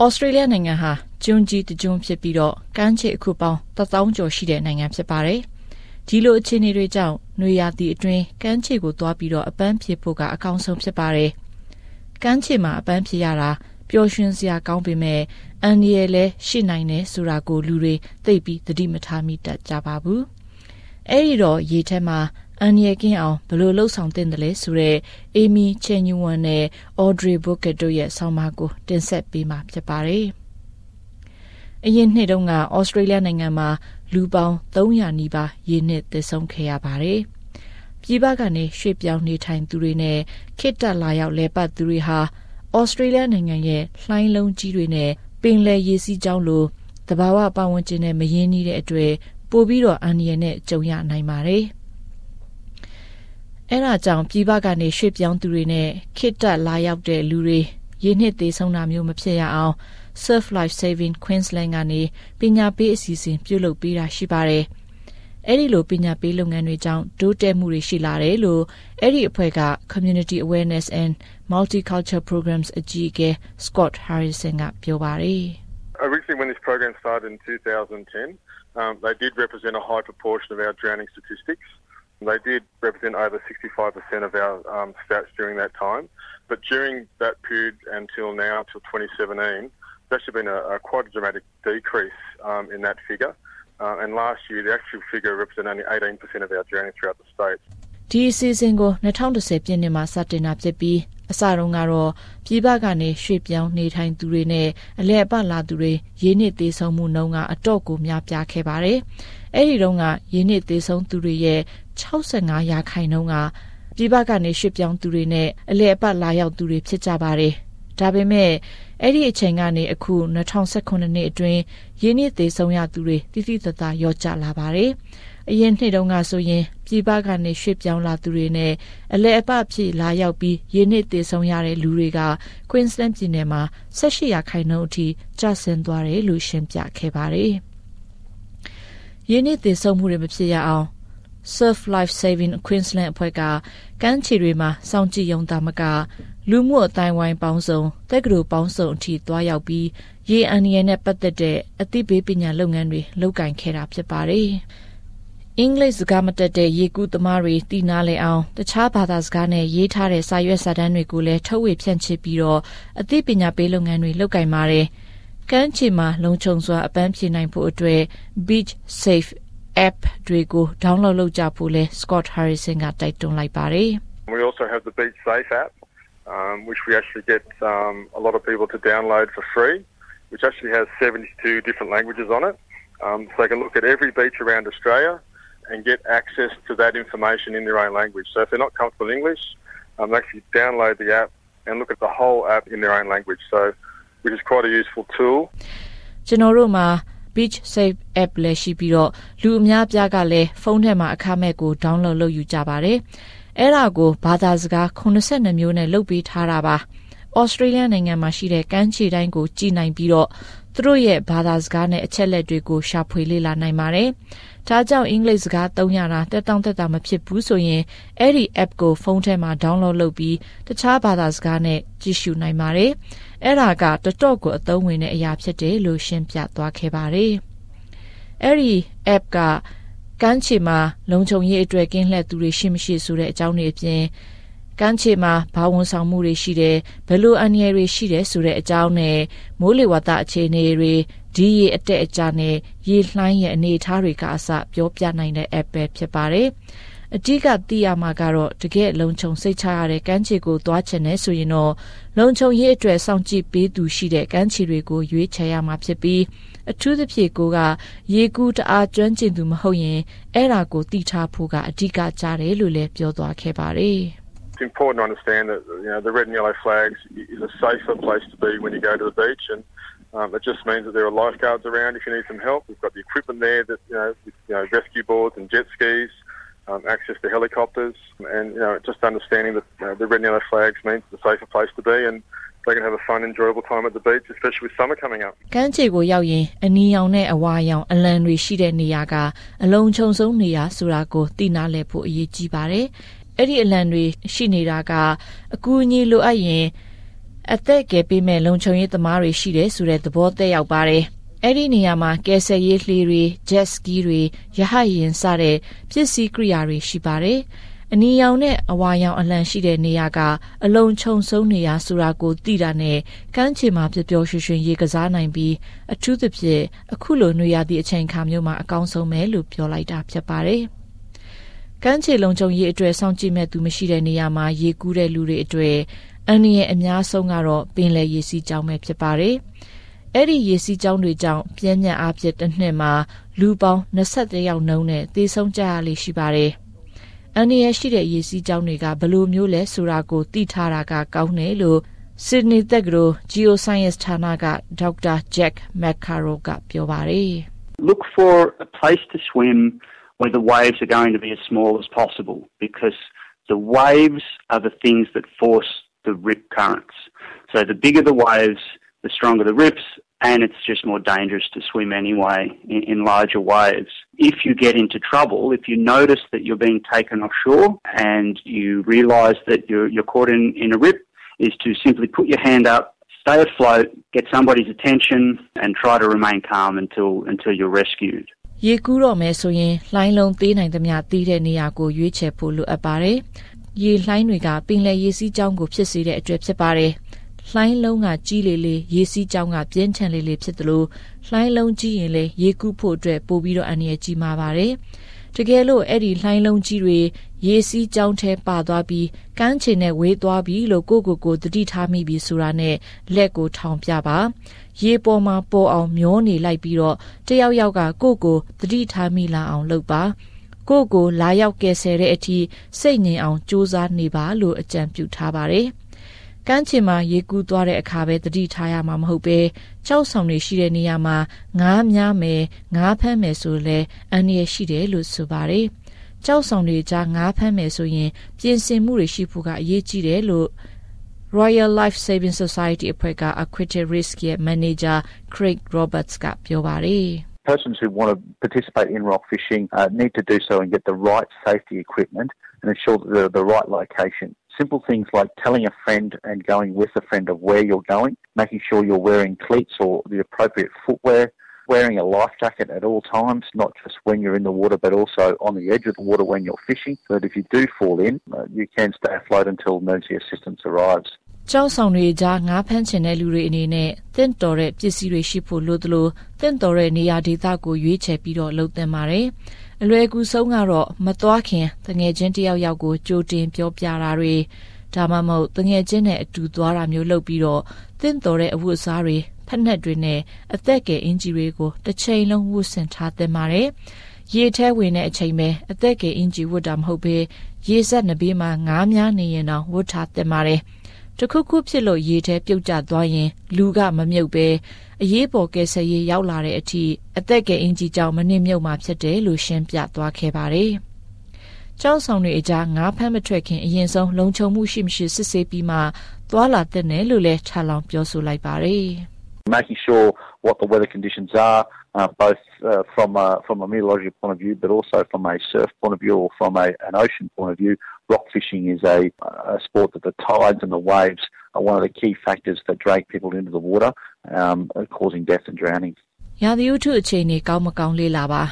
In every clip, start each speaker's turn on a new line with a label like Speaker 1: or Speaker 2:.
Speaker 1: ဩစတြေးလျနိုင်ငံဟာကျွန်းကြီးတကျွန်းဖြစ်ပြီးတော့ကမ်းခြေအခုပေါင်း1000ကျော်ရှိတဲ့နိုင်ငံဖြစ်ပါတယ်။ဒီလိုအခြေအနေတွေကြောင့်နွေရာသီအတွင်းကမ်းခြေကိုသွားပြီးတော့အပန်းဖြေဖို့ကအကောင်းဆုံးဖြစ်ပါတယ်။ကမ်းခြေမှာအပန်းဖြေရတာပျော်ရွှင်စရာကောင်းပေမဲ့အန်ဒီရဲ့လဲရှိနိုင်တယ်ဆိုတာကိုလူတွေသိပြီးသတိမထားမိတတ်ကြပါဘူး။အဲဒီတော့ရေထဲမှာ အန်ရီကင်းအောင်ဘယ်လိုလှုပ်ဆောင်တင်တယ်လဲဆိုတော့အေမီချေညူဝမ်နဲ့အော်ဒရီဘုကက်တို့ရဲ့ဆောင်းပါးကိုတင်ဆက်ပေးမှာဖြစ်ပါတယ်။အရင်နှစ်တုန်းကဩစတြေးလျနိုင်ငံမှာလူပေါင်း300နီးပါးရေနစ်သဆုံးခဲ့ရပါတယ်။ပြည်ပကနေရွှေ့ပြောင်းနေထိုင်သူတွေနဲ့ခေတ္တလာရောက်လဲပတ်သူတွေဟာဩစတြေးလျနိုင်ငံရဲ့လှိုင်းလုံးကြီးတွေနဲ့ပင်လယ်ရေစီးကြောင်းလိုတဘာဝပတ်ဝန်းကျင်နဲ့မရင်းနှီးတဲ့အတွေ့ပို့ပြီးတော့အန္တရာယ်နဲ့ကြုံရနိုင်ပါတယ်။ အဲဒါကြောင့်ပြည်ပကနေရွှေ့ပြောင်းသူတွေနဲ့ခိတ္တလာရောက်တဲ့လူတွေရင်းနှစ်သေးဆုံးတာမျိုးမဖြစ်ရအောင် Surf Life Saving Queensland ကနေပညာပေးအစီအစဉ်ပြုလုပ်ပေးတာရှိပါတယ်။အဲဒီလိုပညာပေးလုပ်ငန်းတွေကြောင့်တိုးတက်မှုတွေရှိလာတယ်လို့အဲဒီအဖွဲ့က Community Awareness and Multicultural Programs အကြီးအကဲ Scott Harrison ကပြောပါတယ်။
Speaker 2: Originally when this program started in 2010, um, they did represent a high proportion of our drowning statistics. They did represent over 65% of our um, stats during that time. But during that period until now, until 2017, there's actually been a, a quite a dramatic decrease um, in that figure. Uh, and last year, the actual figure represented only 18% of our drowning throughout the state.
Speaker 1: ဒီအစီအစဉ်ကို2010ပြည့်နှစ်မှာစတင်တာဖြစ်ပြီးအစတုန်းကတော့ပြည်ပကနေရွှေ့ပြောင်းနေထိုင်သူတွေနဲ့အလဲအပလာသူတွေရင်းနှီးသေးဆုံးမှုနှုန်းကအတော့ကိုများပြားခဲ့ပါတယ်။အဲဒီတုန်းကရင်းနှီးသေးဆုံးသူတွေရဲ့ 65ရာခိုင်နှုန်းကပြည်ပကနေရွှေ့ပြောင်းသူတွေနဲ့အလဲအပတ်လာရောက်သူတွေဖြစ်ကြပါတယ်။ဒါပေမဲ့အဲ့ဒီအချိန်ကနေအခု2019နှစ်အတွင်းရင်းနှီးသေးဆုံးရသူတွေတိတိတသာရောကျလာပါတယ်။အရင်နှစ်တုန်းကဆိုရင်ပြည်ပကနေရွှေ့ပြောင်းလာသူတွေနဲ့အလဲအပဖြစ်လာရောက်ပြီးရင်းနှီးသေးဆုံးရတဲ့လူတွေက Queensland ပြည်နယ်မှာ18ရာခိုင်နှုန်းအထိကျဆင်းသွားတယ်လို့ရှင်းပြခဲ့ပါတယ်။ရင်းနှီးသေးဆုံးမှုတွေမဖြစ်ရအောင် Surf Life Saving Queensland အဖွဲ့ကကမ်းခြေတွေမှာစောင့်ကြည့်ရုံသာမကလူမှုအတိုင်းဝိုင်းပေါင်းစုံတက္ကသိုလ်ပေါင်းစုံအထိသွားရောက်ပြီးရေအန်ရီနဲ့ပတ်သက်တဲ့အသိပေးပညာလုပ်ငန်းတွေလုပ်ကင်ခဲ့တာဖြစ်ပါတယ်။အင်္ဂလိပ်စကားမတတ်တဲ့ရေကူးသမားတွေတည်နာလေအောင်တခြားဘာသာစကားနဲ့ရေးထားတဲ့စာရွက်စာတမ်းတွေကိုလည်းထုတ်ဝေဖြန့်ချိပြီးတော့အသိပညာပေးလုပ်ငန်းတွေလုပ်ကင်ပါတယ်။ကမ်းခြေမှာလုံခြုံစွာအပန်းဖြေနိုင်ဖို့အတွက် Beach Safe app တွေကို download လုပ်ကြဖို့လဲ Scott Harrison ကတိုက်တွန်းလိုက်ပါတယ်
Speaker 2: We also have the Beach Safe app um, which we actually get um, a lot of people to download for free which actually has 72 different languages on it um, so they can look at every beach around Australia and get access to that information in their own language. So if they're not comfortable in English, um, they actually download the app and look at the whole app in their own language. So which is quite a useful tool.
Speaker 1: ကျွန်တော်တို့မှာ Beach Safe app လည်းရှိပြီးတော့လူအများပြားကလည်းဖုန်းထဲမှာအခမဲ့ကို download လုပ်ယူကြပါတယ်။အဲ့ဒါကိုဘာသာစကား82မျိုးနဲ့လုပ်ပေးထားတာပါ။ Australia နိုင်ငံမှာရှိတဲ့ကမ်းခြေတိုင်းကိုကြည်နိုင်ပြီးတော့သူတို့ရဲ့ဘာသာစကားနဲ့အချက်လက်တွေကိုရှာဖွေလေ့လာနိုင်ပါတယ်။ဒါကြောင့်အင်္ဂလိပ်စကားသုံးရတာတက်တောင့်တက်တာမဖြစ်ဘူးဆိုရင်အဲ့ဒီ app ကိုဖုန်းထဲမှာ download လုပ်ပြီးတခြားဘာသာစကားနဲ့ကြည့်ရှုနိုင်ပါတယ်။အဲ့ဒါကတတော့ကိုအသုံးဝင်တဲ့အရာဖြစ်တယ်လို့ရှင်းပြသွားခဲ့ပါတယ်။အဲ့ဒီ app ကကမ်းခြေမှာလုံခြုံရေးအတွက်ကင်းလှည့်သူတွေရှိမရှိဆိုတဲ့အကြောင်းတွေအပြင် ကမ်းခြေမှာဘာဝန်ဆောင်မှုတွေရှိတယ်ဘယ်လိုအန္တရာယ်တွေရှိတယ်ဆိုတဲ့အကြောင်းနဲ့မိုးလေဝသအခြေအနေတွေဒီရေအတက်အကျနဲ့ရေလှိုင်းရဲ့အနေအထားတွေကအစပြောပြနိုင်တဲ့ app ပဲဖြစ်ပါတယ်အကြီးကသိရမှာကတော့တကယ်လုံခြုံစိတ်ချရတဲ့ကမ်းခြေကိုသွားချင်နေဆိုရင်တော့လုံခြုံရေးအတွက်စောင့်ကြည့်ပေးသူရှိတဲ့ကမ်းခြေတွေကိုရွေးချယ်ရမှာဖြစ်ပြီးအထူးသဖြင့်ကိုကရေကူးတအားကျွမ်းကျင်သူမဟုတ်ရင်အဲ့ဒါကိုသိထားဖို့ကအဓိကကြားတယ်လို့လည်းပြောသွားခဲ့ပါတယ်။
Speaker 2: it's important to understand that you know the red and yellow flags is a safer place to be when you go to the beach, and Um, it just means that there are lifeguards around if you need some help. We've got the equipment there that you know, with, you know rescue boards and jet skis, um, access to helicopters, and you know just understanding that you know, the red and yellow flags means it's a safer place to be and they can have a fun, enjoyable time at the beach, especially with summer coming up.
Speaker 1: ကမ်းခြေကိုရောက်ရင်အနီရောင်နဲ့အဝါရောင်အလံတွေရှိတဲ့နေရာကအလုံးချုံဆုံးနေရာဆိုတာကိုသိနာလည်ဖို့အရေးကြီးပါတယ်။ အဲ့ဒီအလံတွေရှိနေတာကအကူအညီလိုအပ်ရင်အသက်ကယ်ပေးမဲ့လုံခြုံရေးသမားတွေရှိတယ်ဆိုတဲ့သဘောသက်ရောက်ပါတယ်။အဲ့ဒီနေရာမှာကယ်ဆယ်ရေးလှေတွေ jet ski တွေရဟတ်ယာဉ်စတဲ့ပစ္စည်းကိရိယာတွေရှိပါတယ်။အနီရောင်နဲ့အဝါရောင်အလံရှိတဲ့နေရာကအလုံးချုံဆုံးနေရာဆိုတာကိုသိတာနဲ့ကမ်းခြေမှာပျော်ပျော်ရွှင်ရွှင်ရေကစားနိုင်ပြီးအထူးသဖြင့်အခုလိုနေရာသည့်အချိန်ခါမျိုးမှာအကောင်းဆုံးပဲလို့ပြောလိုက်တာဖြစ်ပါတယ်။ ကမ်းခြေလုံးချုံရေးအတွက်စောင့်ကြည့်မဲ့သူမရှိတဲ့နေရာမှာရေကူးတဲ့လူတွေအတွက်အန်ဒီရဲ့အများဆုံးကတော့ပင်လယ်ရေစီးကြောင်းပဲဖြစ်ပါတယ်။အဲ့ဒီရေစီးကြောင်းတွေကြောင့်ပြင်းညံ့အားဖြင့်တစ်နှစ်မှာလူပေါင်း23ယောက်နှုန်းနဲ့သေဆုံးကြရလိမ့်ရှိပါတယ်။အန္တရာယ်ရှိတဲ့ရေစီးကြောင်းတွေကဘလို့မျိုးလဲဆိုတာကိုသိထားတာကကောင်းတယ်လို့ Sydney တက္ကသိုလ် Geoscience ဌာနက Dr. Jack McCarroll ကပြောပါတယ်
Speaker 3: Look for a place to swim where the waves are going to be as small as possible because the waves are the things that force the rip currents. So the bigger the waves, the stronger the rips, and it's just more dangerous to swim anyway in, in, larger waves. If you get into trouble, if you notice that you're being taken offshore and you realise that you're, you're caught in, in a rip, is to simply put your hand up, stay afloat, get somebody's attention, and try to remain calm until until you're rescued.
Speaker 1: ရေကူးတော့မယ်ဆိုရင်လှိုင်းလုံးသေးနိုင်သမျှတီးတဲ့နေရာကိုရွေးချယ်ဖို့လိုအပ်ပါတယ်။ရေလှိုင်းတွေကပင်လယ်ရေစီးကြောင်းကိုဖြစ်စေတဲ့အတွက်ဖြစ်ပါတယ်။လှိုင်းလုံးကကြီးလေလေရေစီးကြောင်းကပြင်းထန်လေလေဖြစ်သလိုလှိုင်းလုံးကြီးရင်လည်းရေကူးဖို့အတွက်ပို့ပြီးတော့အန္တရာယ်ကြီးမှာပါတယ်။ တကယ်လို့အဲ့ဒီလှိုင်းလုံးကြီးတွေရေစီးကြောင်းထဲပါသွားပြီးကမ်းခြေနဲ့ဝေးသွားပြီးလို့ကိုကိုကိုတတိထားမိပြီးဆိုတာနဲ့လက်ကိုထောင်ပြပါရေပေါ်မှာပေါ်အောင်မျောနေလိုက်ပြီးတော့တယောက်ယောက်ကကိုကိုတတိထားမိလာအောင်လုပ်ပါကိုကိုလာရောက်ကယ်ဆယ်တဲ့အထိစိတ်ငြိမ်အောင်ကြိုးစားနေပါလို့အကြံပြုထားပါတယ်။ ကမ်းခြေမှာရေကူးသွားတဲ့အခါပဲတတိထားရမှာမဟုတ်ပဲကြောက်ဆောင်တွေရှိတဲ့နေရာမှာငားများမယ်ငားဖမ်းမယ်ဆိုလဲအန္တရာယ်ရှိတယ်လို့ဆိုပါတယ်။ကြောက်ဆောင်တွေကြားငားဖမ်းမယ်ဆိုရင်ပြင်ဆင်မှုတွေရှိဖို့ကအရေးကြီးတယ်လို့ Royal Life Saving Society အဖွဲ့က Aquatic Risk ရဲ့ Manager Craig Roberts ကပြောပါတယ်
Speaker 4: Persons who want to participate in rock fishing uh, need to do so and get the right safety equipment and ensure that they're the right location. Simple things like telling a friend and going with a friend of where you're going, making sure you're wearing cleats or the appropriate footwear, wearing a life jacket at all times, not just when you're in the water, but also on the edge of the water when you're fishing, so that if you do fall in, uh, you can stay afloat until emergency assistance arrives.
Speaker 1: ကျောင်းဆောင်တွေကြားငါးဖမ်းချင်တဲ့လူတွေအနေနဲ့တင့်တော်တဲ့ပစ္စည်းတွေရှိဖို့လိုသလိုတင့်တော်တဲ့နေရာဒေသကိုရွေးချယ်ပြီးတော့လှုပ်သင့်ပါတယ်။ အလွယ်ကူဆုံးကတော့မသွားခင်တငယ်ချင်းတယောက်ယောက်ကိုကြိုတင်ပြောပြတာတွေဒါမှမဟုတ်တငယ်ချင်းနဲ့အတူသွားတာမျိုးလုပ်ပြီးတော့တင့်တော်တဲ့အဝတ်အစားတွေဖက်နှက်တွေနဲ့အသက်ကယ်အင်ဂျီတွေကိုတစ်ချိန်လုံးဝတ်ဆင်ထားသင့်ပါတယ်ရေထဲဝင်တဲ့အချိန်ပဲအသက်ကယ်အင်ဂျီဝတ်တာမဟုတ်ဘဲရေဆက်နှဘေးမှာငားများနေရင်တော့ဝတ်ထားသင့်ပါတယ် တခုခုဖြစ်လို့ရေထဲပြုတ်ကျသွားရင် လူကမမြုပ်ပဲအရေးပေါ်ကယ်ဆယ်ရေးရောက်လာတဲ့အထိအသက်ကယ်အင်ဂျီကြောင့်မနစ်မြုပ်မှာဖြစ်တယ်လို့ရှင်းပြသွားခဲ့ပါတယ်။ကျောင်းဆောင်တွေအကြားငါးဖမ်းမထွက်ခင်အရင်ဆုံးလုံခြုံမှုရှိမရှိစစ်ဆေးပြီးမှသွာလာတဲ့နယ်လို့လည်းထပ်လောင်းပြောဆိုလိုက်ပါတယ်။
Speaker 4: Making sure what the weather conditions are, uh, both uh, from a, from a meteorological point of view, but also from a surf point of view or from a, an ocean point of view. Rock fishing is a, a sport that the tides and the waves are one of the key factors that drag people into the water, um, causing death and drowning.
Speaker 1: ရာသီဥတုအခြေအနေကောင်းမကောင်းလေ့လာပါ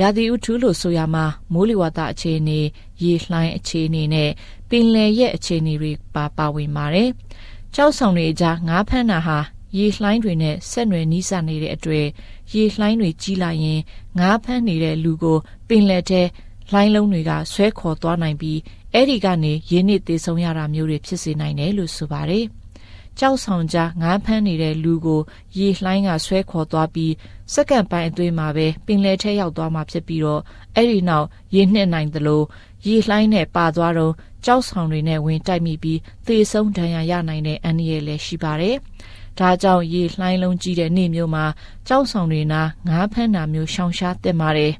Speaker 1: ရာသီဥတုလို့ဆိုရမှာမိုးလေဝသအခြေအနေရေလှိုင်းအခြေအနေနဲ့ပင်လယ်ရဲ့အခြေအနေတွေပါပါဝင်ပါတယ်။ကြောက်ဆောင်တွေကြားငါးဖမ်းတာဟာ ရေလှိုင်းတွေနဲ့ဆက်နွယ်နီးစပ်နေတဲ့အတွေ့ရေလှိုင်းတွေကြီးလာရင်ငါးဖမ်းနေတဲ့လူကိုပင်လယ်ထဲလှိုင်းလုံးတွေကဆွဲခေါ်သွားနိုင်ပြီးအဲ့ဒီကနေရင်းနှီးသေးဆုံးရတာမျိုးတွေဖြစ်စေနိုင်တယ်လို့ဆိုပါတယ်။ကြောက်ဆောင်ကြားငားဖမ်းနေတဲ့လူကိုရေလှိုင်းကဆွဲခေါ်သွားပြီးစက္ကန့်ပိုင်းအသွေးမှာပဲပင်လယ်ထဲရောက်သွားမှာဖြစ်ပြီးတော့အဲ့ဒီနောက်ရေနှစ်နိုင်သလိုရေလှိုင်းနဲ့ပါသွားတော့ကြောက်ဆောင်တွေနဲ့ဝင်တိုက်မိပြီးသေဆုံးဒဏ်ရာရနိုင်တဲ့အန္တရာယ်လည်းရှိပါတယ်။တ ဒါကြောင့်ရေလှိုင်းလုံးကြီးတဲ့နေ့မျိုးမှာကြောက်ဆောင်တွေနာငါးဖမ်းတာမျိုးရှောင်ရှားသင့်ပါတယ်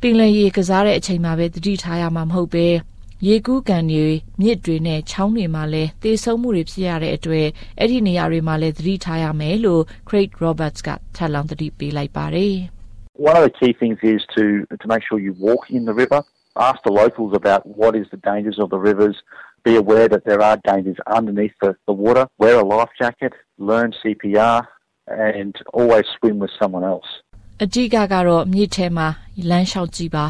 Speaker 1: ပင်လယ်ရေကစားတဲ့အချိန်မှာပဲတတိထားရမှာမဟုတ်ပဲရေကူးကန်တွေမြစ်တွေနဲ့ချောင်းတွေမှာလည်းသေဆုံးမှုတွေဖြစ်ရတဲ့အတွက်အဲ့ဒီနေရာတွေမှာလည်းသတိထားရမယ်လို့ Craig Roberts ကထပ်လောင်းသတိပေးလိုက်ပါတယ်
Speaker 4: One of the key things is to to make sure you walk in the river. Ask the locals about what is the dangers of the rivers. Be aware that there are dangers underneath the, the water. Wear a life jacket. Learn CPR, and always swim with someone else.
Speaker 1: အဓိကကတော့မြစ်ထဲမှာလမ်းလျှောက်ကြည့်ပါ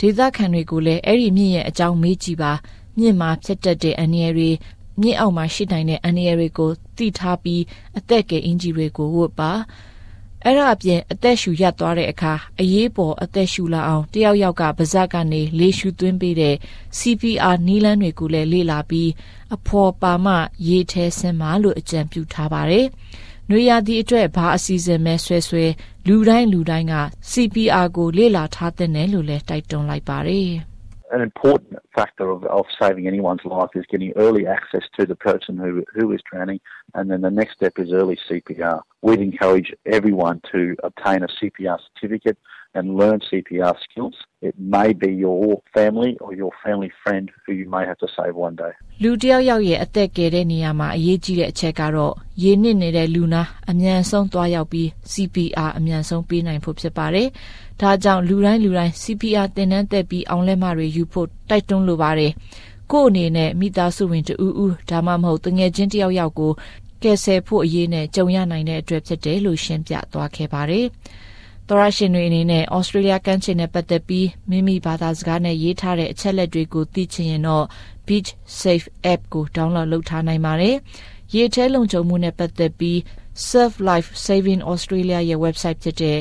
Speaker 1: ဒေသခံတွေကိုလည်းအဲ့ဒီမြစ်ရဲ့အကြောင်းမေးကြည့်ပါမြစ်မှာဖြစ်တတ်တဲ့အန္တရာယ်တွေမြစ်အောက်မှာရှိနိုင်တဲ့အန္တရာယ်တွေကိုသိထားပြီးအသက်ကယ်အင်ဂျီတွေကိုဝတ်ပါ အဲ့ဒါအပြင်အသက်ရှူရပ်သွားတဲ့အခါအရေးပေါ်အသက်ရှူလာအောင်တယောက်ယောက်ကပါဇက်ကနေလေရှူသွင်းပေးတဲ့ CPR နီးလန်းတွေကိုလည်းလေ့လာပြီးအဖော်ပါမရေထဲဆင်းမှလို့အကြံပြုထားပါတယ်။နွေရာသီအတွက်ဘာအစီအစဉ်မဲဆွဲဆွဲလူတိုင်းလူတိုင်းက CPR ကိုလေ့လာထားတဲ့နယ်လို့လည်းတိုက်တွန်းလိုက်ပါတယ်။
Speaker 4: An important factor of, of saving anyone's life is getting early access to the person who, who is drowning, and then the next step is early CPR. We'd encourage everyone to obtain a CPR certificate and learn CPR skills. It may be your family or your family friend who you may have to save one day.
Speaker 1: လူတယောက်ယောက်ရဲ့အသက်ကယ်တဲ့နေရာမှာအရေးကြီးတဲ့အချက်ကတော့ရေနစ်နေတဲ့လူနာအမြန်ဆုံးသွားရောက်ပြီး CPR အမြန်ဆုံးပေးနိုင်ဖို့ဖြစ်ပါတယ်။ ဒါကြောင့်လူတိုင်းလူတိုင်း CPR သင်တန်းတက်ပြီးအောင်လက်မတွေယူဖို့တိုက်တွန်းလိုပါတယ်။ကို့အနေနဲ့မိသားစုဝင်တူဦးဒါမှမဟုတ်တငယ်ချင်းတယောက်ယောက်ကိုကယ်ဆယ်ဖို့အရေးနဲ့ကြုံရနိုင်တဲ့အတွက်ဖြစ်တယ်လို့ရှင်းပြသွားခဲ့ပါတယ်။သောရရှင်တွေအနေနဲ့ဩစတြေးလျကမ်းခြေနဲ့ပတ်သက်ပြီးမိမိဘာသာစကားနဲ့ရေးထားတဲ့အချက်လက်တွေကိုသိချင်ရင်တော့ Beach Safe App ကို download လုပ်ထားနိုင်ပါတယ်။ရေထဲလုံခြုံမှုနဲ့ပတ်သက်ပြီး Surf Life Saving Australia ရဲ့ website ဖြစ်တဲ့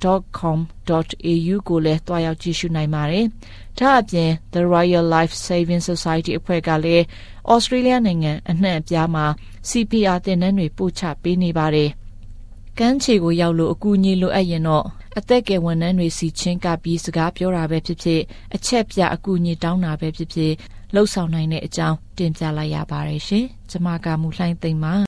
Speaker 1: sls.com.au ကိုလည်းတွားရောက်ကြည့်ရှုနိုင်ပါတယ်။ဒါအပြင် The Royal Life Saving Society အဖွဲ့ကလည်း Australia နိုင်ငံအနှံ့အပြားမှာ CPR သင်တန်းတွေပို့ချပေးနေပါတယ်။ကမ်းခြေကိုရောက်လို့အကူအညီလိုအပ်ရင်တော့အသက်ကယ်ဝန်ထမ်းတွေစီချင်းကပြီးစကားပြောတာပဲဖြစ်ဖြစ်အချက်ပြအကူအညီတောင်းတာပဲဖြစ်ဖြစ်လှုပ်ဆောင်နိုင်တဲ့အကြောင်းတင်ပြလိုက်ရပါတယ်ရှင်။ကျွန်မကမူလှိုင်းသိမ့်ပါ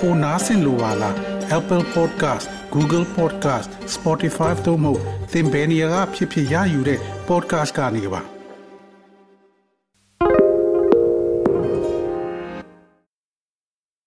Speaker 5: ပိုနားဆင်လိုပါလား Apple Podcast Google Podcast Spotify တို့မှာသင်ပင်ရာဖြစ်ဖြစ်ရယူတဲ့ podcast ကနေပါ